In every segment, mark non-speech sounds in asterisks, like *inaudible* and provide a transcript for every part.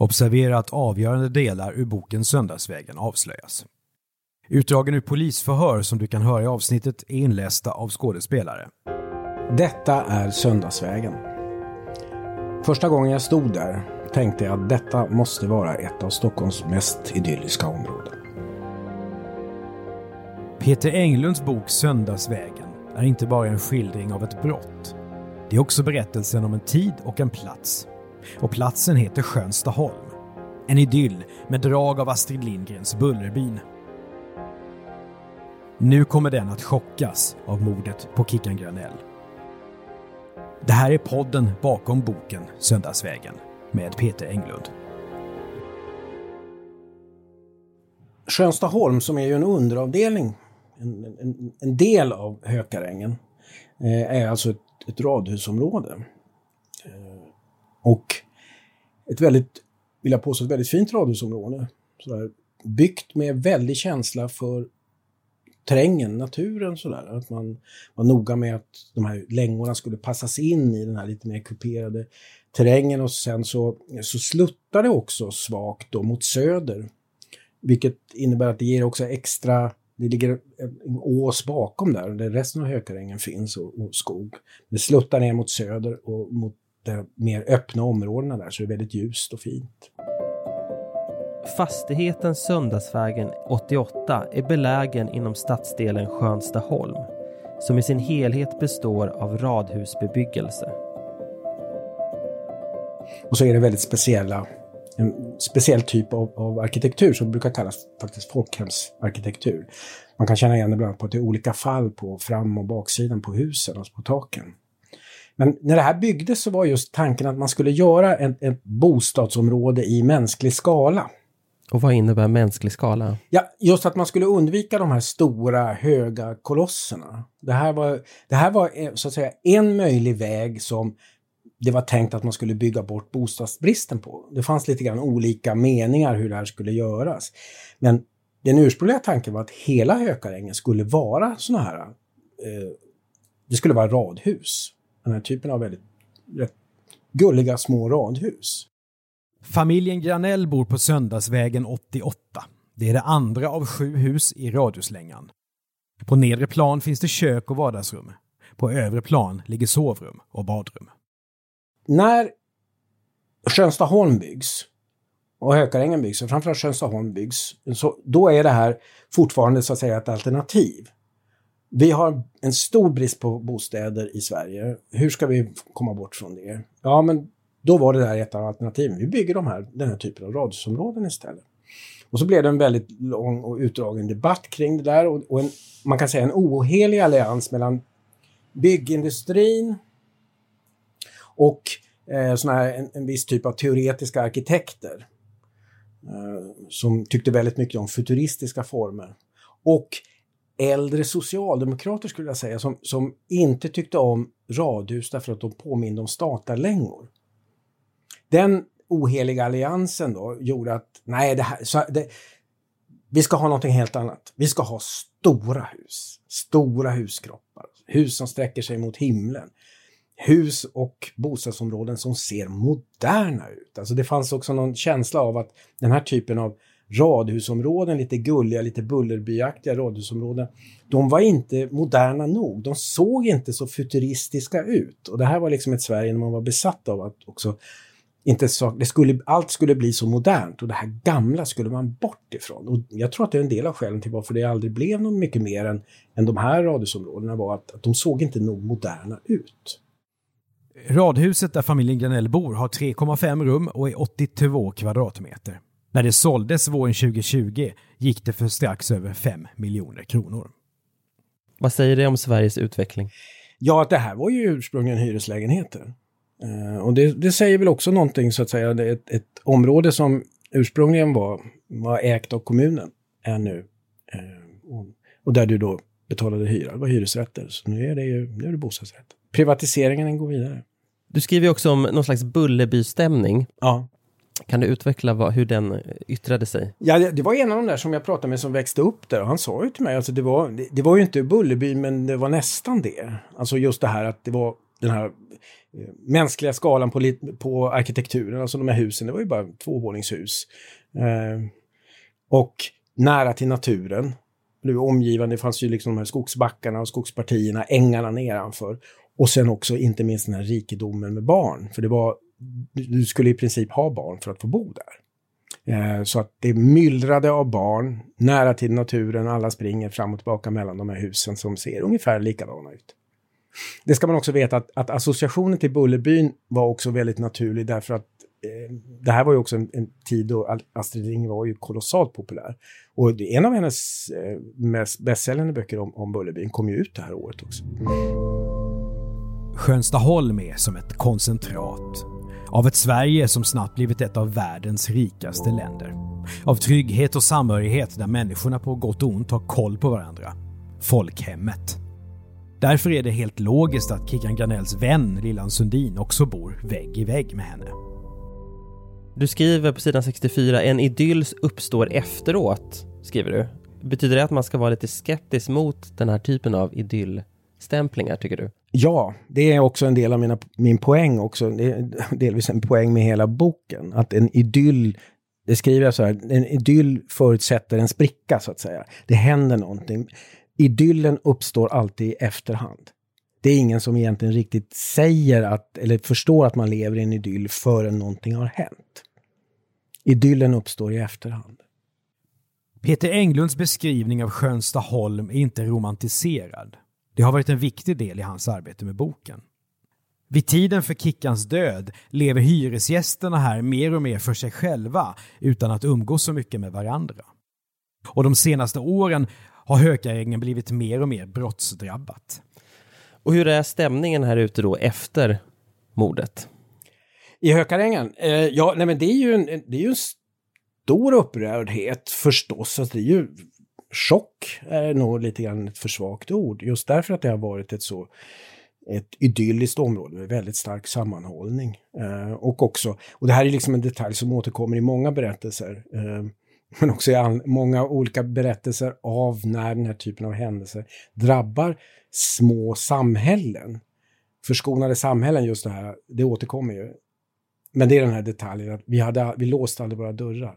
Observera att avgörande delar ur boken Söndagsvägen avslöjas. Utdragen ur polisförhör som du kan höra i avsnittet är inlästa av skådespelare. Detta är Söndagsvägen. Första gången jag stod där tänkte jag att detta måste vara ett av Stockholms mest idylliska områden. Peter Englunds bok Söndagsvägen är inte bara en skildring av ett brott. Det är också berättelsen om en tid och en plats. Och platsen heter Skönstaholm. En idyll med drag av Astrid Lindgrens Bullerbyn. Nu kommer den att chockas av mordet på Kickan Granell. Det här är podden bakom boken Söndagsvägen med Peter Englund. Skönstaholm som är ju en underavdelning, en, en, en del av Hökarängen, eh, är alltså ett, ett radhusområde. Och ett väldigt, vill jag påstå, ett väldigt fint radhusområde. Sådär, byggt med väldig känsla för terrängen, naturen sådär. Att man var noga med att de här längorna skulle passas in i den här lite mer kuperade terrängen och sen så, så sluttar det också svagt då mot söder. Vilket innebär att det ger också extra, det ligger en ås bakom där, där resten av hökarängen finns och, och skog. Det sluttar ner mot söder och mot de mer öppna områdena där så det är väldigt ljust och fint. Fastigheten Söndagsvägen 88 är belägen inom stadsdelen Skönstaholm som i sin helhet består av radhusbebyggelse. Och så är det väldigt speciella, en speciell typ av, av arkitektur som brukar kallas faktiskt folkhemsarkitektur. Man kan känna igen det bland annat på att det är olika fall på fram och baksidan på husen, alltså på taken. Men när det här byggdes så var just tanken att man skulle göra ett, ett bostadsområde i mänsklig skala. Och vad innebär mänsklig skala? Ja, just att man skulle undvika de här stora höga kolosserna. Det här var, det här var eh, så att säga en möjlig väg som det var tänkt att man skulle bygga bort bostadsbristen på. Det fanns lite grann olika meningar hur det här skulle göras. Men den ursprungliga tanken var att hela Hökarängen skulle vara såna här, eh, det skulle vara radhus. Den här typen av väldigt gulliga små radhus. Familjen Granell bor på Söndagsvägen 88. Det är det andra av sju hus i radhuslängan. På nedre plan finns det kök och vardagsrum. På övre plan ligger sovrum och badrum. När Skönstaholm byggs och Hökarängen byggs, och framförallt Skönstaholm byggs, så då är det här fortfarande så att säga ett alternativ. Vi har en stor brist på bostäder i Sverige. Hur ska vi komma bort från det? Ja, men då var det där ett av alternativen. Vi bygger de här, den här typen av radhusområden istället. Och så blev det en väldigt lång och utdragen debatt kring det där och, och en, man kan säga en ohelig allians mellan byggindustrin och eh, såna här, en, en viss typ av teoretiska arkitekter eh, som tyckte väldigt mycket om futuristiska former. Och äldre socialdemokrater skulle jag säga som, som inte tyckte om radhus därför att de påminde om statarlängor. Den oheliga alliansen då gjorde att nej, det här, så det, vi ska ha någonting helt annat. Vi ska ha stora hus, stora huskroppar, hus som sträcker sig mot himlen. Hus och bostadsområden som ser moderna ut. Alltså det fanns också någon känsla av att den här typen av radhusområden, lite gulliga, lite bullerbyaktiga radhusområden, de var inte moderna nog. De såg inte så futuristiska ut. Och det här var liksom ett Sverige när man var besatt av att också inte så, det skulle, allt skulle bli så modernt och det här gamla skulle man bort ifrån. Och jag tror att det är en del av skälen till varför det aldrig blev något mycket mer än, än de här radhusområdena var att, att de såg inte nog moderna ut. Radhuset där familjen Granell bor har 3,5 rum och är 82 kvadratmeter. När det såldes våren 2020 gick det för strax över 5 miljoner kronor. Vad säger det om Sveriges utveckling? Ja, att det här var ju ursprungligen hyreslägenheter. Uh, och det, det, säger väl också någonting så att säga, det är ett, ett område som ursprungligen var, var ägt av kommunen är nu. Och, och, där du då betalade hyra, det var hyresrätter. Så nu är det ju nu är det bostadsrätt. Privatiseringen går vidare. Du skriver också om någon slags Bullerbystämning. Ja. Kan du utveckla vad, hur den yttrade sig? Ja, det, det, var en av de där som jag pratade med som växte upp där och han sa ju till mig, alltså det var, det, det var ju inte Bullerby men det var nästan det. Alltså just det här att det var den här eh, mänskliga skalan på, på arkitekturen, alltså de här husen, det var ju bara tvåvåningshus. Eh, och nära till naturen. Nu omgivande, det fanns ju liksom de här skogsbackarna och skogspartierna, ängarna nedanför. Och sen också inte minst den här rikedomen med barn, för det var, du skulle i princip ha barn för att få bo där. Eh, så att det myllrade av barn, nära till naturen, alla springer fram och tillbaka mellan de här husen som ser ungefär likadana ut. Det ska man också veta att, att associationen till Bullerbyn var också väldigt naturlig därför att eh, det här var ju också en, en, tid då Astrid Lindgren var ju kolossalt populär. Och en av hennes eh, mest bästsäljande böcker om, om Bullerbyn kom ju ut det här året också. Skönstaholm är som ett koncentrat av ett Sverige som snabbt blivit ett av världens rikaste länder. Av trygghet och samhörighet där människorna på gott och ont har koll på varandra. Folkhemmet. Därför är det helt logiskt att Kickan Granells vän Lillan Sundin också bor vägg i vägg med henne. Du skriver på sidan 64, en idyll uppstår efteråt, skriver du. Betyder det att man ska vara lite skeptisk mot den här typen av idyllstämplingar, tycker du? Ja, det är också en del av mina, min poäng också. Det är delvis en poäng med hela boken. Att en idyll, det skriver jag så här, en idyll förutsätter en spricka så att säga. Det händer någonting. Idyllen uppstår alltid i efterhand. Det är ingen som egentligen riktigt säger att, eller förstår att man lever i en idyll förrän någonting har hänt. Idyllen uppstår i efterhand. Peter Englunds beskrivning av Skönstaholm är inte romantiserad. Det har varit en viktig del i hans arbete med boken. Vid tiden för Kickans död lever hyresgästerna här mer och mer för sig själva utan att umgås så mycket med varandra. Och de senaste åren har Hökarängen blivit mer och mer brottsdrabbat. Och hur är stämningen här ute då efter mordet? I Hökarängen? Eh, ja, nej men det är ju en, det är ju en stor upprördhet förstås. Alltså det är ju chock är nog lite grann ett för svagt ord. Just därför att det har varit ett så ett idylliskt område med väldigt stark sammanhållning. Eh, och också, och det här är liksom en detalj som återkommer i många berättelser, eh, men också i all, många olika berättelser av när den här typen av händelser drabbar små samhällen. Förskonade samhällen, just det här, det återkommer ju. Men det är den här detaljen att vi, hade, vi låste aldrig våra dörrar.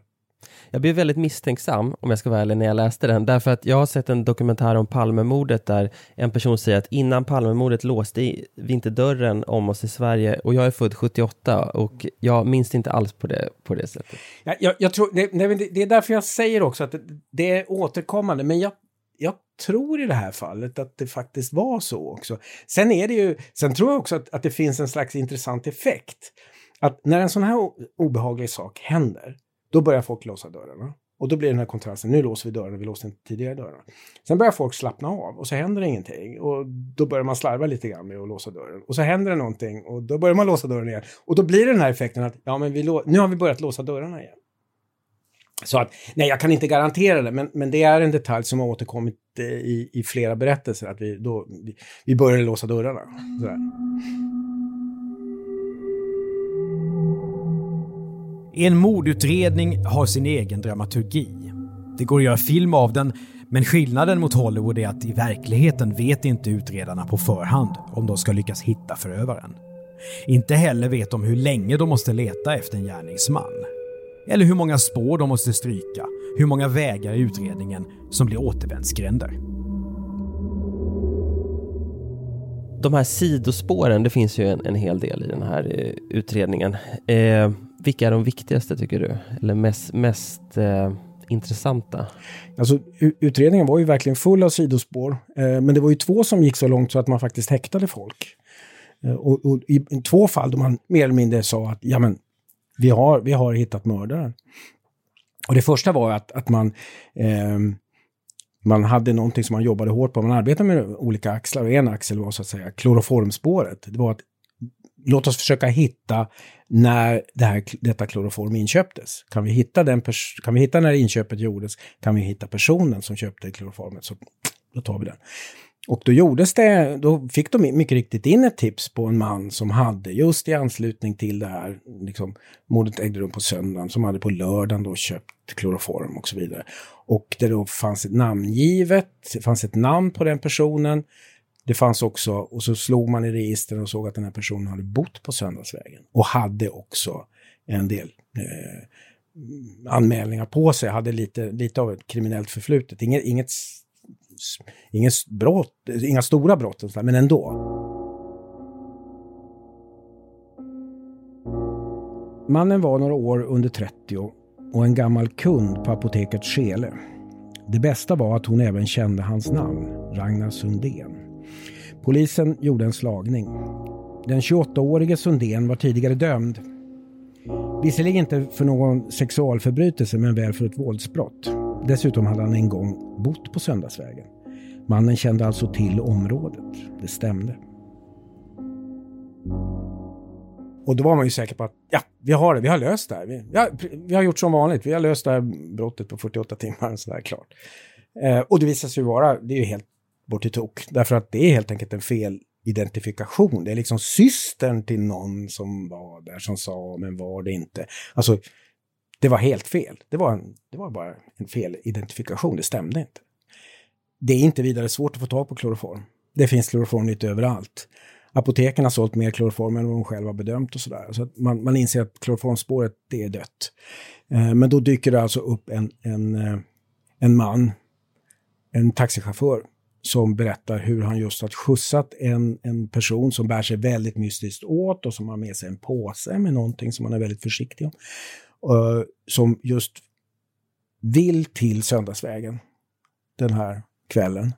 Jag blev väldigt misstänksam, om jag ska vara ärlig, när jag läste den. Därför att jag har sett en dokumentär om Palmemordet där en person säger att innan Palmemordet låste vi inte dörren om oss i Sverige. Och jag är född 78 och jag minns inte alls på det, på det sättet. Jag, jag, jag tror, det, det, är därför jag säger också att det, det är återkommande. Men jag, jag tror i det här fallet att det faktiskt var så också. Sen är det ju, sen tror jag också att, att det finns en slags intressant effekt. Att när en sån här obehaglig sak händer, då börjar folk låsa dörrarna. Och då blir den här kontrasten, nu låser vi dörrarna, vi låste inte tidigare dörrarna. Sen börjar folk slappna av och så händer det ingenting. Och då börjar man slarva lite grann med att låsa dörren. Och så händer det någonting och då börjar man låsa dörren igen. Och då blir det den här effekten att, ja men vi nu har vi börjat låsa dörrarna igen. Så att, nej jag kan inte garantera det, men, men det är en detalj som har återkommit eh, i, i flera berättelser, att vi, då, vi, vi började låsa dörrarna. Sådär. En mordutredning har sin egen dramaturgi. Det går att göra film av den, men skillnaden mot Hollywood är att i verkligheten vet inte utredarna på förhand om de ska lyckas hitta förövaren. Inte heller vet de hur länge de måste leta efter en gärningsman. Eller hur många spår de måste stryka, hur många vägar i utredningen som blir återvändsgränder. De här sidospåren, det finns ju en, en hel del i den här eh, utredningen. Eh, vilka är de viktigaste tycker du? Eller mest, mest eh, intressanta? Alltså, utredningen var ju verkligen full av sidospår. Eh, men det var ju två som gick så långt så att man faktiskt häktade folk. Eh, och, och, i, två fall då man mer eller mindre sa att ja, men, vi, har, vi har hittat mördaren. Och det första var att, att man eh, man hade någonting som man jobbade hårt på. Man arbetade med olika axlar och en axel var så att säga kloroformspåret. Det var att låt oss försöka hitta när det här, detta kloroform inköptes. Kan vi, hitta den kan vi hitta när inköpet gjordes, kan vi hitta personen som köpte kloroformet, så då tar vi den. Och då gjordes det, då fick de mycket riktigt in ett tips på en man som hade just i anslutning till det här, liksom, mordet ägde rum på söndagen, som hade på lördagen då köpt kloroform och så vidare. Och det då fanns ett namngivet, det fanns ett namn på den personen, det fanns också, och så slog man i registren och såg att den här personen hade bott på Söndagsvägen och hade också en del eh, anmälningar på sig, hade lite, lite av ett kriminellt förflutet. Inget, inget, inget brott, inga stora brott, men ändå. Mannen var några år under 30 och en gammal kund på apoteket Skele. Det bästa var att hon även kände hans namn, Ragnar Sundén. Polisen gjorde en slagning. Den 28-årige Sundén var tidigare dömd. Visserligen inte för någon sexualförbrytelse men väl för ett våldsbrott. Dessutom hade han en gång bott på Söndagsvägen. Mannen kände alltså till området. Det stämde. Och då var man ju säker på att ja, vi har det, vi har löst det här. Vi, ja, vi har gjort som vanligt, vi har löst det här brottet på 48 timmar, så där klart. Eh, och det visade sig vara, det är ju helt bort i tok, därför att det är helt enkelt en fel identifikation. Det är liksom systern till någon som var där som sa, men var det inte. Alltså, det var helt fel. Det var, en, det var bara en fel identifikation, det stämde inte. Det är inte vidare svårt att få tag på kloroform. Det finns kloroform lite överallt apoteken har sålt mer kloroform än vad de själva bedömt och sådär. Så att man, man inser att kloroformspåret, det är dött. Eh, men då dyker det alltså upp en, en, eh, en man, en taxichaufför, som berättar hur han just har skjutsat en, en person som bär sig väldigt mystiskt åt och som har med sig en påse med någonting som han är väldigt försiktig om. Uh, som just vill till Söndagsvägen den här kvällen.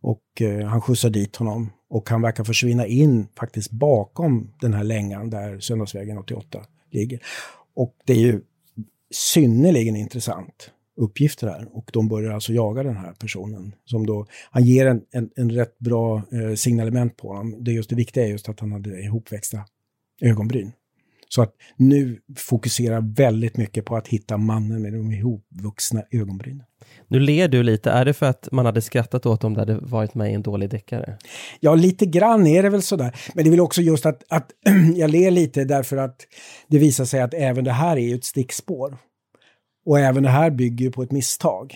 Och uh, han skjutsar dit honom och han verkar försvinna in faktiskt bakom den här längan där Söndagsvägen 88 ligger. Och det är ju synnerligen intressant uppgifter här och de börjar alltså jaga den här personen. Som då, han ger en, en, en rätt bra eh, signalement på honom. Det, just, det viktiga är just att han hade ihopväxta ögonbryn. Så att nu fokuserar väldigt mycket på att hitta mannen med de ihopvuxna ögonbrynen. Nu ler du lite. Är det för att man hade skrattat åt om det hade varit med i en dålig deckare? Ja, lite grann är det väl sådär. Men det är väl också just att, att *clears throat* jag ler lite därför att det visar sig att även det här är ett stickspår. Och även det här bygger på ett misstag.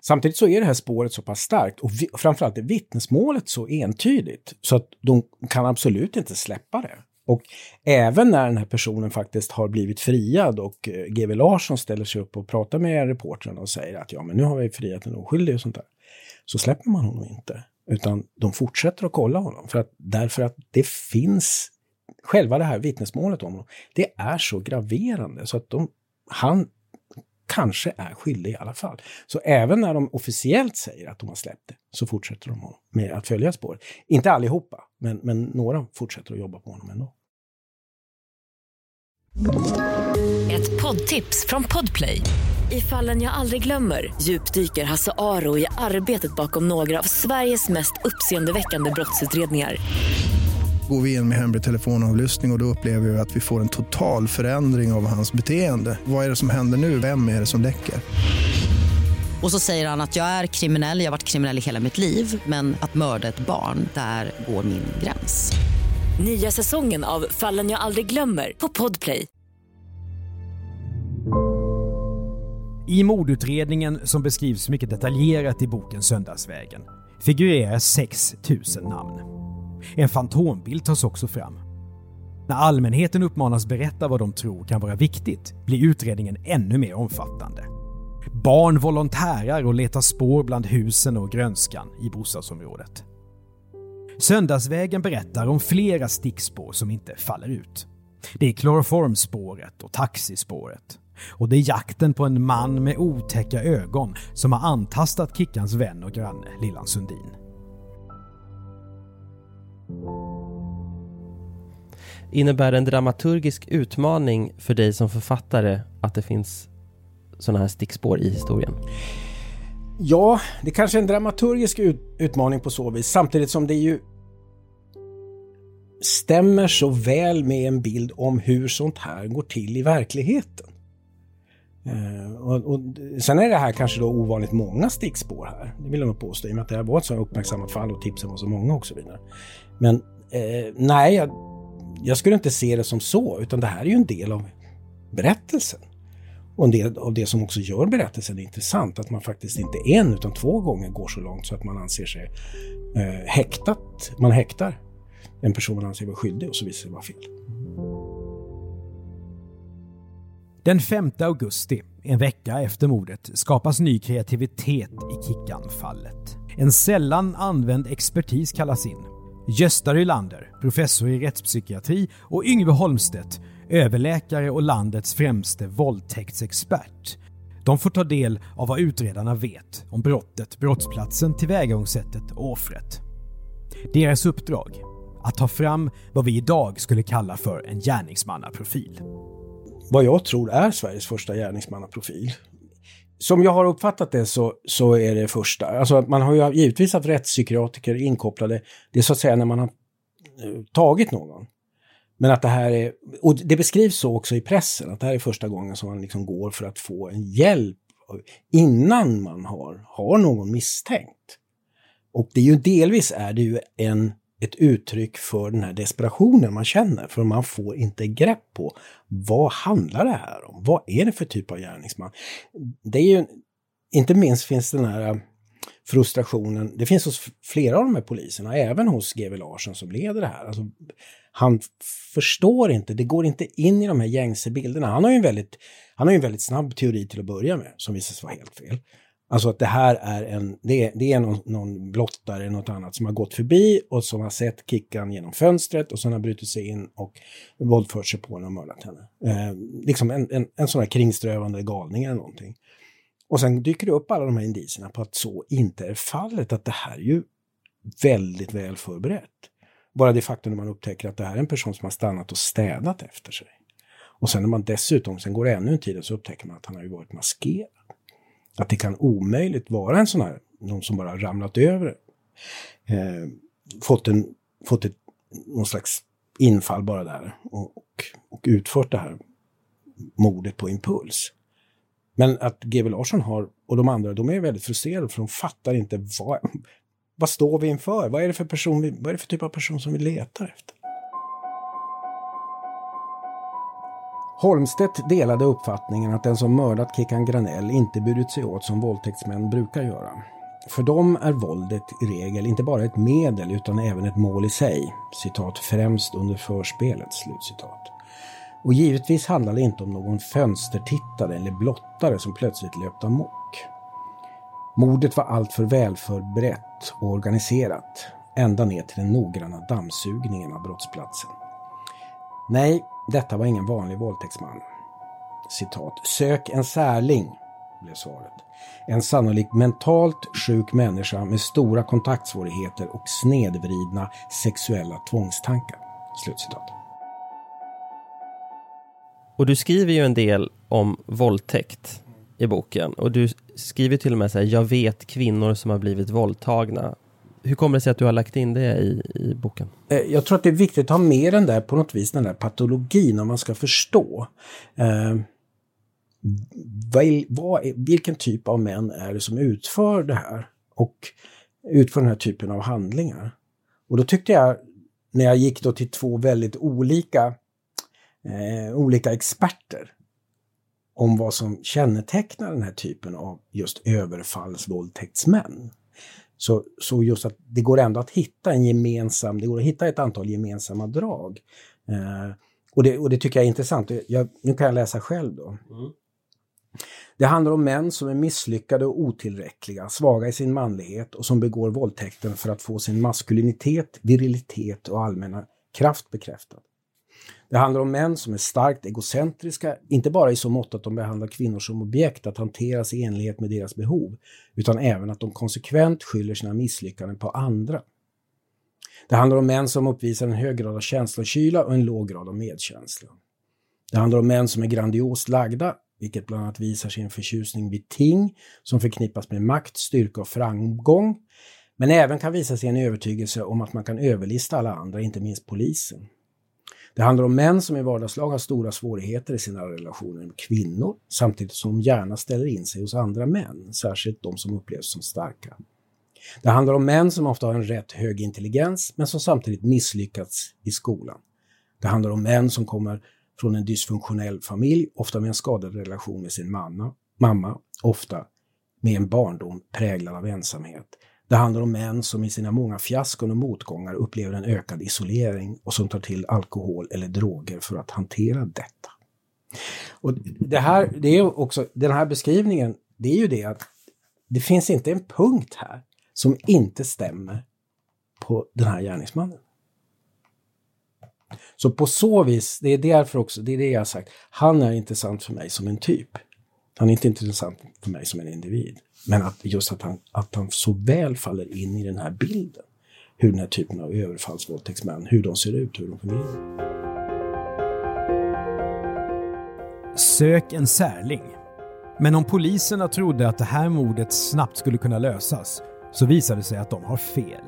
Samtidigt så är det här spåret så pass starkt och vi, framförallt är vittnesmålet så entydigt så att de kan absolut inte släppa det. Och även när den här personen faktiskt har blivit friad och eh, GW Larsson ställer sig upp och pratar med reportrarna och säger att ja, men nu har vi friat en oskyldig och sånt där. Så släpper man honom inte, utan de fortsätter att kolla honom. För att, därför att det finns, själva det här vittnesmålet om honom, det är så graverande så att de, han kanske är skyldig i alla fall. Så även när de officiellt säger att de har släppt det, så fortsätter de med att följa spåret. Inte allihopa, men, men några fortsätter att jobba på honom ändå. Ett poddtips från Podplay. I fallen jag aldrig glömmer djupdyker Hasse Aro i arbetet bakom några av Sveriges mest uppseendeväckande brottsutredningar går vi in med hemlig telefonavlyssning och, och då upplever vi att vi får en total förändring av hans beteende. Vad är det som händer nu? Vem är det som läcker? Och så säger han att jag är kriminell, jag har varit kriminell i hela mitt liv men att mörda ett barn, där går min gräns. Nya säsongen av Fallen jag aldrig glömmer på Podplay. I mordutredningen som beskrivs mycket detaljerat i boken Söndagsvägen figurerar 6000 namn. En fantombild tas också fram. När allmänheten uppmanas berätta vad de tror kan vara viktigt blir utredningen ännu mer omfattande. Barn volontärar och letar spår bland husen och grönskan i bostadsområdet. Söndagsvägen berättar om flera stickspår som inte faller ut. Det är kloroformspåret och taxispåret. Och det är jakten på en man med otäcka ögon som har antastat Kickans vän och granne Lillan Sundin. Innebär det en dramaturgisk utmaning för dig som författare att det finns sådana här stickspår i historien? Ja, det kanske är en dramaturgisk ut utmaning på så vis, samtidigt som det ju stämmer så väl med en bild om hur sånt här går till i verkligheten. Uh, och, och, sen är det här kanske då ovanligt många stickspår här, det vill jag nog påstå, i och med att det här var ett så uppmärksammat fall och tipsen var så många och så vidare. Men eh, nej, jag, jag, skulle inte se det som så, utan det här är ju en del av berättelsen. Och en del av det som också gör berättelsen intressant, att man faktiskt inte en utan två gånger går så långt så att man anser sig eh, häktat, man häktar en person man anser vara skyldig och så visar det sig vara fel. Den 5 augusti, en vecka efter mordet, skapas ny kreativitet i Kickan-fallet. En sällan använd expertis kallas in. Gösta Rylander, professor i rättspsykiatri och Yngve Holmstedt, överläkare och landets främste våldtäktsexpert. De får ta del av vad utredarna vet om brottet, brottsplatsen, tillvägagångssättet och offret. Deras uppdrag? Att ta fram vad vi idag skulle kalla för en gärningsmannaprofil. Vad jag tror är Sveriges första gärningsmannaprofil. Som jag har uppfattat det så, så är det första. Alltså man har ju givetvis haft rättspsykiatriker inkopplade. Det är så att säga när man har eh, tagit någon. Men att det här är, och det beskrivs så också i pressen, att det här är första gången som man liksom går för att få en hjälp innan man har, har någon misstänkt. Och det är ju delvis är det ju en, ett uttryck för den här desperationen man känner, för man får inte grepp på vad handlar det här om? Vad är det för typ av gärningsman? Det är ju, inte minst finns den här eh, frustrationen, det finns hos flera av de här poliserna, även hos GW Larsson som leder det här. Alltså, han förstår inte, det går inte in i de här gängse bilderna. Han har ju en väldigt, han har en väldigt snabb teori till att börja med, som visar sig vara helt fel. Alltså att det här är en, det är, det är någon, någon blottare, något annat som har gått förbi och som har sett Kickan genom fönstret och sen har brutit sig in och våldfört sig på henne och mördat henne. Eh, liksom en, en, en sån här kringströvande galning eller någonting. Och sen dyker det upp alla de här indicierna på att så inte är fallet, att det här är ju väldigt väl förberett. Bara det faktum att man upptäcker att det här är en person som har stannat och städat efter sig. Och sen när man dessutom, sen går det ännu en tid och så upptäcker man att han har ju varit maskerad. Att det kan omöjligt vara en sån här, någon som bara ramlat över, eh, fått, en, fått ett, någon slags infall bara där och, och, och utfört det här mordet på impuls. Men att GW Larsson har, och de andra, de är väldigt frustrerade för de fattar inte vad, vad står vi inför? Vad är det för person, vi, vad är det för typ av person som vi letar efter? Holmstedt delade uppfattningen att den som mördat Kickan Granell inte burit sig åt som våldtäktsmän brukar göra. För dem är våldet i regel inte bara ett medel utan även ett mål i sig. Citat främst under förspelet. Slutcitat. Och givetvis handlar det inte om någon fönstertittare eller blottare som plötsligt löpte amok. Mordet var alltför välförberett och organiserat, ända ner till den noggranna dammsugningen av brottsplatsen. Nej, detta var ingen vanlig våldtäktsman. Citat. Sök en särling, blev svaret. En sannolikt mentalt sjuk människa med stora kontaktsvårigheter och snedvridna sexuella tvångstankar. Slutcitat. Och du skriver ju en del om våldtäkt i boken. Och du skriver till och med så här, jag vet kvinnor som har blivit våldtagna. Hur kommer det sig att du har lagt in det i, i boken? Eh, jag tror att det är viktigt att ha med den där på något vis, den där patologin om man ska förstå. Eh, vad, vad är, vilken typ av män är det som utför det här? Och utför den här typen av handlingar? Och då tyckte jag, när jag gick då till två väldigt olika eh, olika experter om vad som kännetecknar den här typen av just överfallsvåldtäktsmän. Så, så just att det går ändå att hitta en gemensam, det går att hitta ett antal gemensamma drag. Eh, och, det, och det tycker jag är intressant. Jag, nu kan jag läsa själv då. Mm. Det handlar om män som är misslyckade och otillräckliga, svaga i sin manlighet och som begår våldtäkten för att få sin maskulinitet, virilitet och allmänna kraft bekräftad. Det handlar om män som är starkt egocentriska, inte bara i så mått att de behandlar kvinnor som objekt att hanteras i enlighet med deras behov, utan även att de konsekvent skyller sina misslyckanden på andra. Det handlar om män som uppvisar en hög grad av känslokyla och en låg grad av medkänsla. Det handlar om män som är grandiost lagda, vilket bland annat visar sin förtjusning vid ting som förknippas med makt, styrka och framgång, men även kan visa sig en övertygelse om att man kan överlista alla andra, inte minst polisen. Det handlar om män som i vardagslag har stora svårigheter i sina relationer med kvinnor samtidigt som de gärna ställer in sig hos andra män, särskilt de som upplevs som starka. Det handlar om män som ofta har en rätt hög intelligens men som samtidigt misslyckats i skolan. Det handlar om män som kommer från en dysfunktionell familj, ofta med en skadad relation med sin mamma, mamma ofta med en barndom präglad av ensamhet. Det handlar om män som i sina många fiaskon och motgångar upplever en ökad isolering och som tar till alkohol eller droger för att hantera detta. Och det här, det är också, den här beskrivningen, det är ju det att det finns inte en punkt här som inte stämmer på den här gärningsmannen. Så på så vis, det är därför också, det är det jag har sagt, han är intressant för mig som en typ. Han är inte intressant för mig som en individ. Men att just att han, att han så väl faller in i den här bilden. Hur den här typen av överfallsvåldtäktsmän, hur de ser ut, hur de fungerar. Sök en särling. Men om poliserna trodde att det här mordet snabbt skulle kunna lösas så visade det sig att de har fel.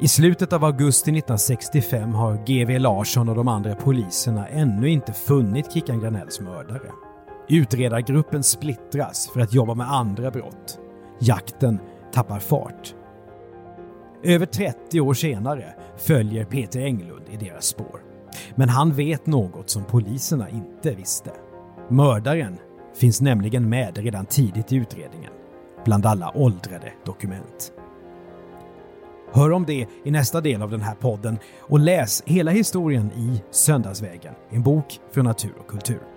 I slutet av augusti 1965 har GV Larsson och de andra poliserna ännu inte funnit Kickan Granells mördare. Utredargruppen splittras för att jobba med andra brott. Jakten tappar fart. Över 30 år senare följer Peter Englund i deras spår. Men han vet något som poliserna inte visste. Mördaren finns nämligen med redan tidigt i utredningen, bland alla åldrade dokument. Hör om det i nästa del av den här podden och läs hela historien i Söndagsvägen, en bok från natur och kultur.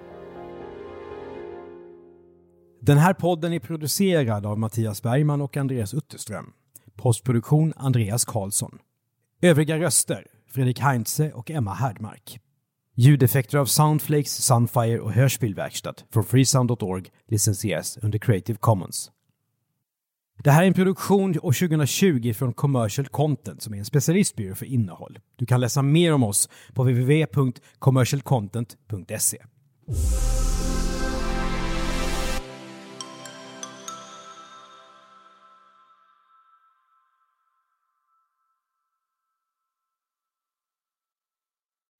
Den här podden är producerad av Mattias Bergman och Andreas Utterström. Postproduktion Andreas Karlsson. Övriga röster Fredrik Heinze och Emma Härdmark. Ljudeffekter av Soundflakes, Sunfire och Hörspelverkstad från freesound.org licensieras under Creative Commons. Det här är en produktion år 2020 från Commercial Content som är en specialistbyrå för innehåll. Du kan läsa mer om oss på www.commercialcontent.se.